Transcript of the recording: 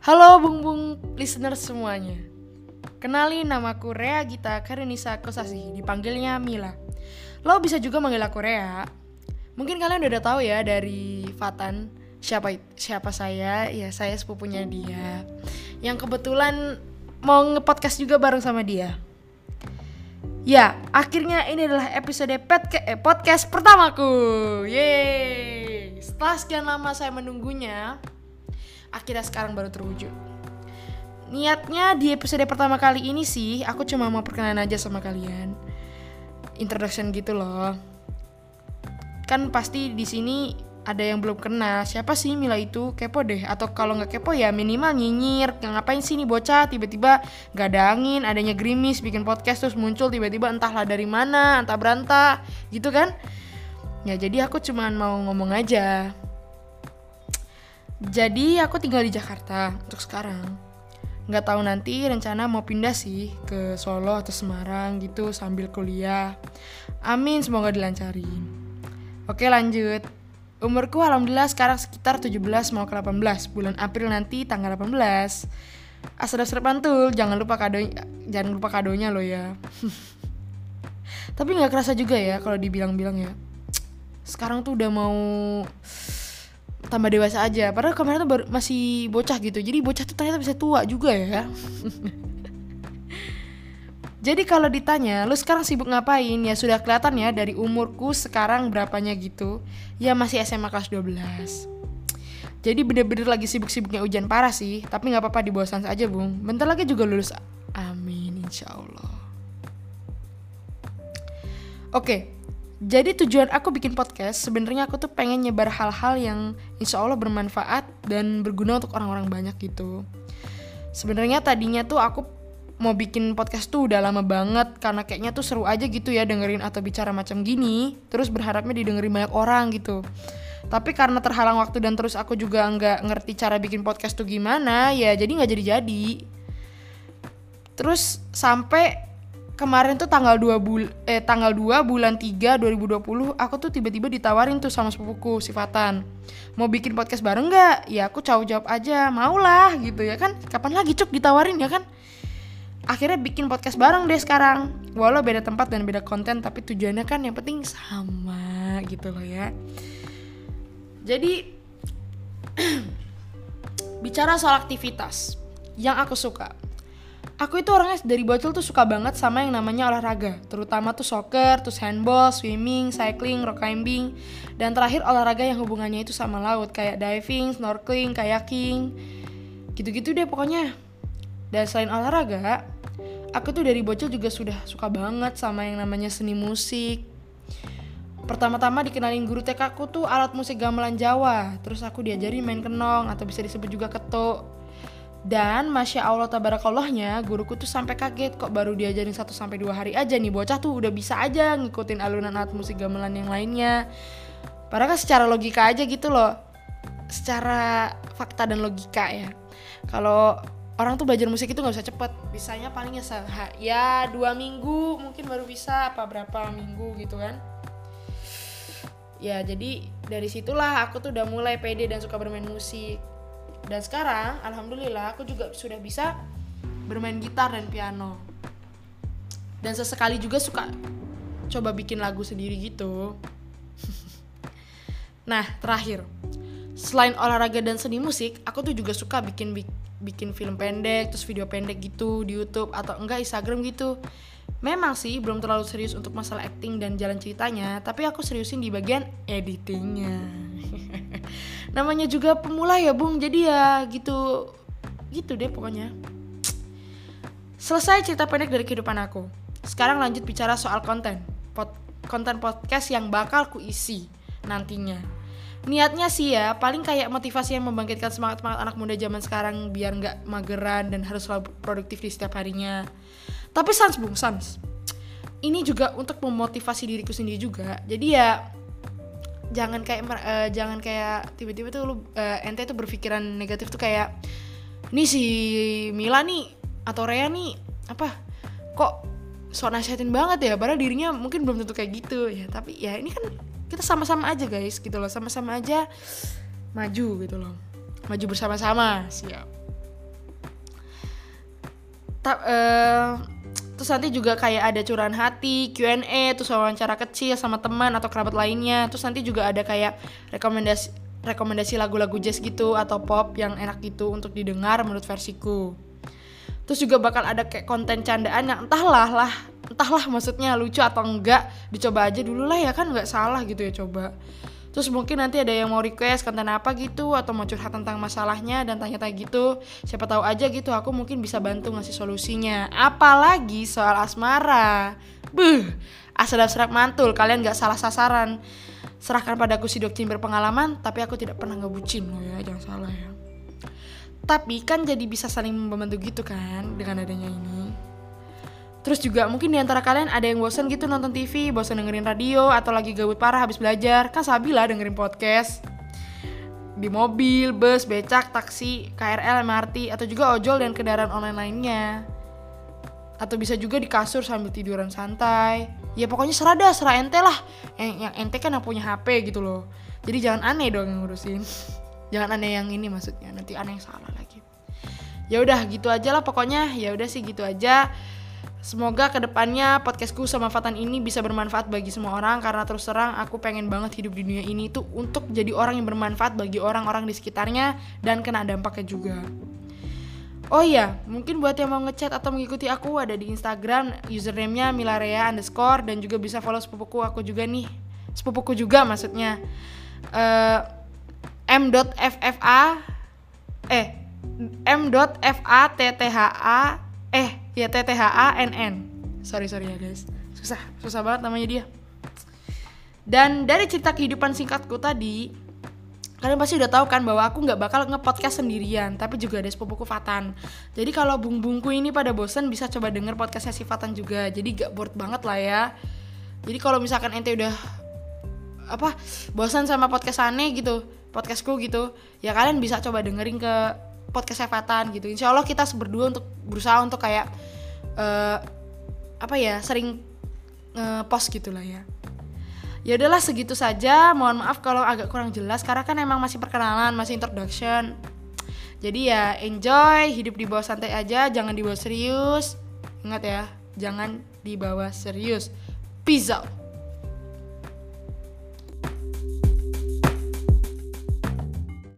Halo bung bung listener semuanya. Kenalin namaku Rea Gita Karenisa Kosasi Dipanggilnya Mila. Lo bisa juga manggil aku Rea. Mungkin kalian udah tahu ya dari Fatan Siapa siapa saya? Ya saya sepupunya dia. Yang kebetulan mau ngepodcast juga bareng sama dia. Ya, akhirnya ini adalah episode petke, eh, podcast pertamaku. Yeay. Setelah sekian lama saya menunggunya, akhirnya sekarang baru terwujud. Niatnya di episode pertama kali ini sih, aku cuma mau perkenalan aja sama kalian. Introduction gitu loh. Kan pasti di sini ada yang belum kenal. Siapa sih Mila itu? Kepo deh. Atau kalau nggak kepo ya minimal nyinyir. Ngapain sih nih bocah? Tiba-tiba nggak ada angin adanya gerimis bikin podcast terus muncul. Tiba-tiba entahlah dari mana entah berantah gitu kan? Ya jadi aku cuman mau ngomong aja jadi aku tinggal di Jakarta untuk sekarang. Nggak tahu nanti rencana mau pindah sih ke Solo atau Semarang gitu sambil kuliah. Amin semoga dilancarin. Oke lanjut. Umurku alhamdulillah sekarang sekitar 17 mau ke 18 Bulan April nanti tanggal 18 Asal-asal pantul Jangan lupa kado jangan lupa kadonya lo ya. Tapi nggak kerasa juga ya kalau dibilang-bilang ya. Sekarang tuh udah mau tambah dewasa aja Padahal kemarin tuh baru, masih bocah gitu Jadi bocah tuh ternyata bisa tua juga ya Jadi kalau ditanya, lu sekarang sibuk ngapain? Ya sudah kelihatan ya dari umurku sekarang berapanya gitu. Ya masih SMA kelas 12. Jadi bener-bener lagi sibuk-sibuknya ujian parah sih. Tapi nggak apa-apa di bawah aja bung. Bentar lagi juga lulus. Amin insya Allah. Oke, jadi tujuan aku bikin podcast sebenarnya aku tuh pengen nyebar hal-hal yang insya Allah bermanfaat dan berguna untuk orang-orang banyak gitu. Sebenarnya tadinya tuh aku mau bikin podcast tuh udah lama banget karena kayaknya tuh seru aja gitu ya dengerin atau bicara macam gini terus berharapnya didengerin banyak orang gitu tapi karena terhalang waktu dan terus aku juga nggak ngerti cara bikin podcast tuh gimana ya jadi nggak jadi jadi terus sampai kemarin tuh tanggal 2 bul eh tanggal 2 bulan 3 2020 aku tuh tiba-tiba ditawarin tuh sama sepupuku sifatan. Mau bikin podcast bareng nggak? Ya aku jawab jawab aja. Maulah gitu ya kan? Kapan lagi cuk ditawarin ya kan? Akhirnya bikin podcast bareng deh sekarang. Walau beda tempat dan beda konten tapi tujuannya kan yang penting sama gitu loh ya. Jadi bicara soal aktivitas yang aku suka aku itu orangnya dari bocil tuh suka banget sama yang namanya olahraga terutama tuh soccer, terus handball, swimming, cycling, rock climbing dan terakhir olahraga yang hubungannya itu sama laut kayak diving, snorkeling, kayaking gitu-gitu deh pokoknya dan selain olahraga, aku tuh dari bocil juga sudah suka banget sama yang namanya seni musik. Pertama-tama dikenalin guru TK aku tuh alat musik gamelan Jawa. Terus aku diajarin main kenong atau bisa disebut juga ketuk. Dan masya Allah tabarakallahnya guruku tuh sampai kaget kok baru diajarin 1 sampai dua hari aja nih bocah tuh udah bisa aja ngikutin alunan alat musik gamelan yang lainnya. Padahal kan secara logika aja gitu loh. Secara fakta dan logika ya. Kalau orang tuh belajar musik itu nggak bisa cepet bisanya paling ya ya dua minggu mungkin baru bisa apa berapa minggu gitu kan ya jadi dari situlah aku tuh udah mulai pede dan suka bermain musik dan sekarang alhamdulillah aku juga sudah bisa bermain gitar dan piano. Dan sesekali juga suka coba bikin lagu sendiri gitu. Nah terakhir. Selain olahraga dan seni musik aku tuh juga suka bikin bikin film pendek terus video pendek gitu di YouTube atau enggak Instagram gitu. Memang sih belum terlalu serius untuk masalah acting dan jalan ceritanya tapi aku seriusin di bagian editingnya namanya juga pemula ya bung. Jadi ya gitu gitu deh pokoknya. Selesai cerita pendek dari kehidupan aku. Sekarang lanjut bicara soal konten. Pod konten podcast yang bakal ku isi nantinya. Niatnya sih ya paling kayak motivasi yang membangkitkan semangat semangat anak muda zaman sekarang biar nggak mageran dan harus selalu produktif di setiap harinya. Tapi sans bung sans. Ini juga untuk memotivasi diriku sendiri juga. Jadi ya jangan kayak uh, jangan kayak tiba-tiba tuh lu uh, ente tuh berpikiran negatif tuh kayak nih si Mila nih atau Rea nih apa kok so nasihatin banget ya padahal dirinya mungkin belum tentu kayak gitu. Ya tapi ya ini kan kita sama-sama aja guys gitu loh. Sama-sama aja maju gitu loh. Maju bersama-sama siap. Ta- eh, terus nanti juga kayak ada curahan hati, Q&A, terus wawancara kecil sama teman atau kerabat lainnya. Terus nanti juga ada kayak rekomendasi rekomendasi lagu-lagu jazz gitu atau pop yang enak gitu untuk didengar menurut versiku. Terus juga bakal ada kayak konten candaan yang entahlah lah, entahlah maksudnya lucu atau enggak, dicoba aja dulu lah ya kan nggak salah gitu ya coba. Terus mungkin nanti ada yang mau request konten apa gitu atau mau curhat tentang masalahnya dan tanya-tanya gitu. Siapa tahu aja gitu aku mungkin bisa bantu ngasih solusinya. Apalagi soal asmara. Buh, asal-asal mantul, kalian gak salah sasaran. Serahkan padaku si dokter berpengalaman, tapi aku tidak pernah ngebucin loh ya, jangan salah ya. Tapi kan jadi bisa saling membantu gitu kan dengan adanya ini. Terus juga mungkin di antara kalian ada yang bosan gitu nonton TV, bosan dengerin radio, atau lagi gabut parah habis belajar. Kan sabi lah dengerin podcast. Di mobil, bus, becak, taksi, KRL, MRT, atau juga ojol dan kendaraan online lainnya. Atau bisa juga di kasur sambil tiduran santai. Ya pokoknya serah dah, serah ente lah. Yang, yang ente kan yang punya HP gitu loh. Jadi jangan aneh dong yang ngurusin. jangan aneh yang ini maksudnya, nanti aneh yang salah lagi. Ya udah gitu aja lah pokoknya. Ya udah sih gitu aja. Semoga ke depannya podcastku sama Fatan ini bisa bermanfaat bagi semua orang karena terus terang aku pengen banget hidup di dunia ini tuh untuk jadi orang yang bermanfaat bagi orang-orang di sekitarnya dan kena dampaknya juga. Oh iya, mungkin buat yang mau ngechat atau mengikuti aku ada di Instagram username-nya milarea underscore dan juga bisa follow sepupuku aku juga nih. Sepupuku juga maksudnya. Uh, m.ffa eh m.fattha eh ya T T H A N N. Sorry sorry ya guys. Susah susah banget namanya dia. Dan dari cerita kehidupan singkatku tadi kalian pasti udah tahu kan bahwa aku nggak bakal nge-podcast sendirian tapi juga ada sepupuku Fatan. Jadi kalau bung-bungku ini pada bosen bisa coba denger podcastnya si Fatan juga. Jadi gak bored banget lah ya. Jadi kalau misalkan ente udah apa bosan sama podcast aneh gitu podcastku gitu ya kalian bisa coba dengerin ke podcast Fatan gitu. Insya Allah kita berdua untuk berusaha untuk kayak uh, apa ya sering nge-post gitulah ya. Ya udahlah segitu saja. Mohon maaf kalau agak kurang jelas karena kan emang masih perkenalan masih introduction. Jadi ya enjoy hidup di bawah santai aja jangan dibawa serius. Ingat ya jangan dibawa serius. Peace out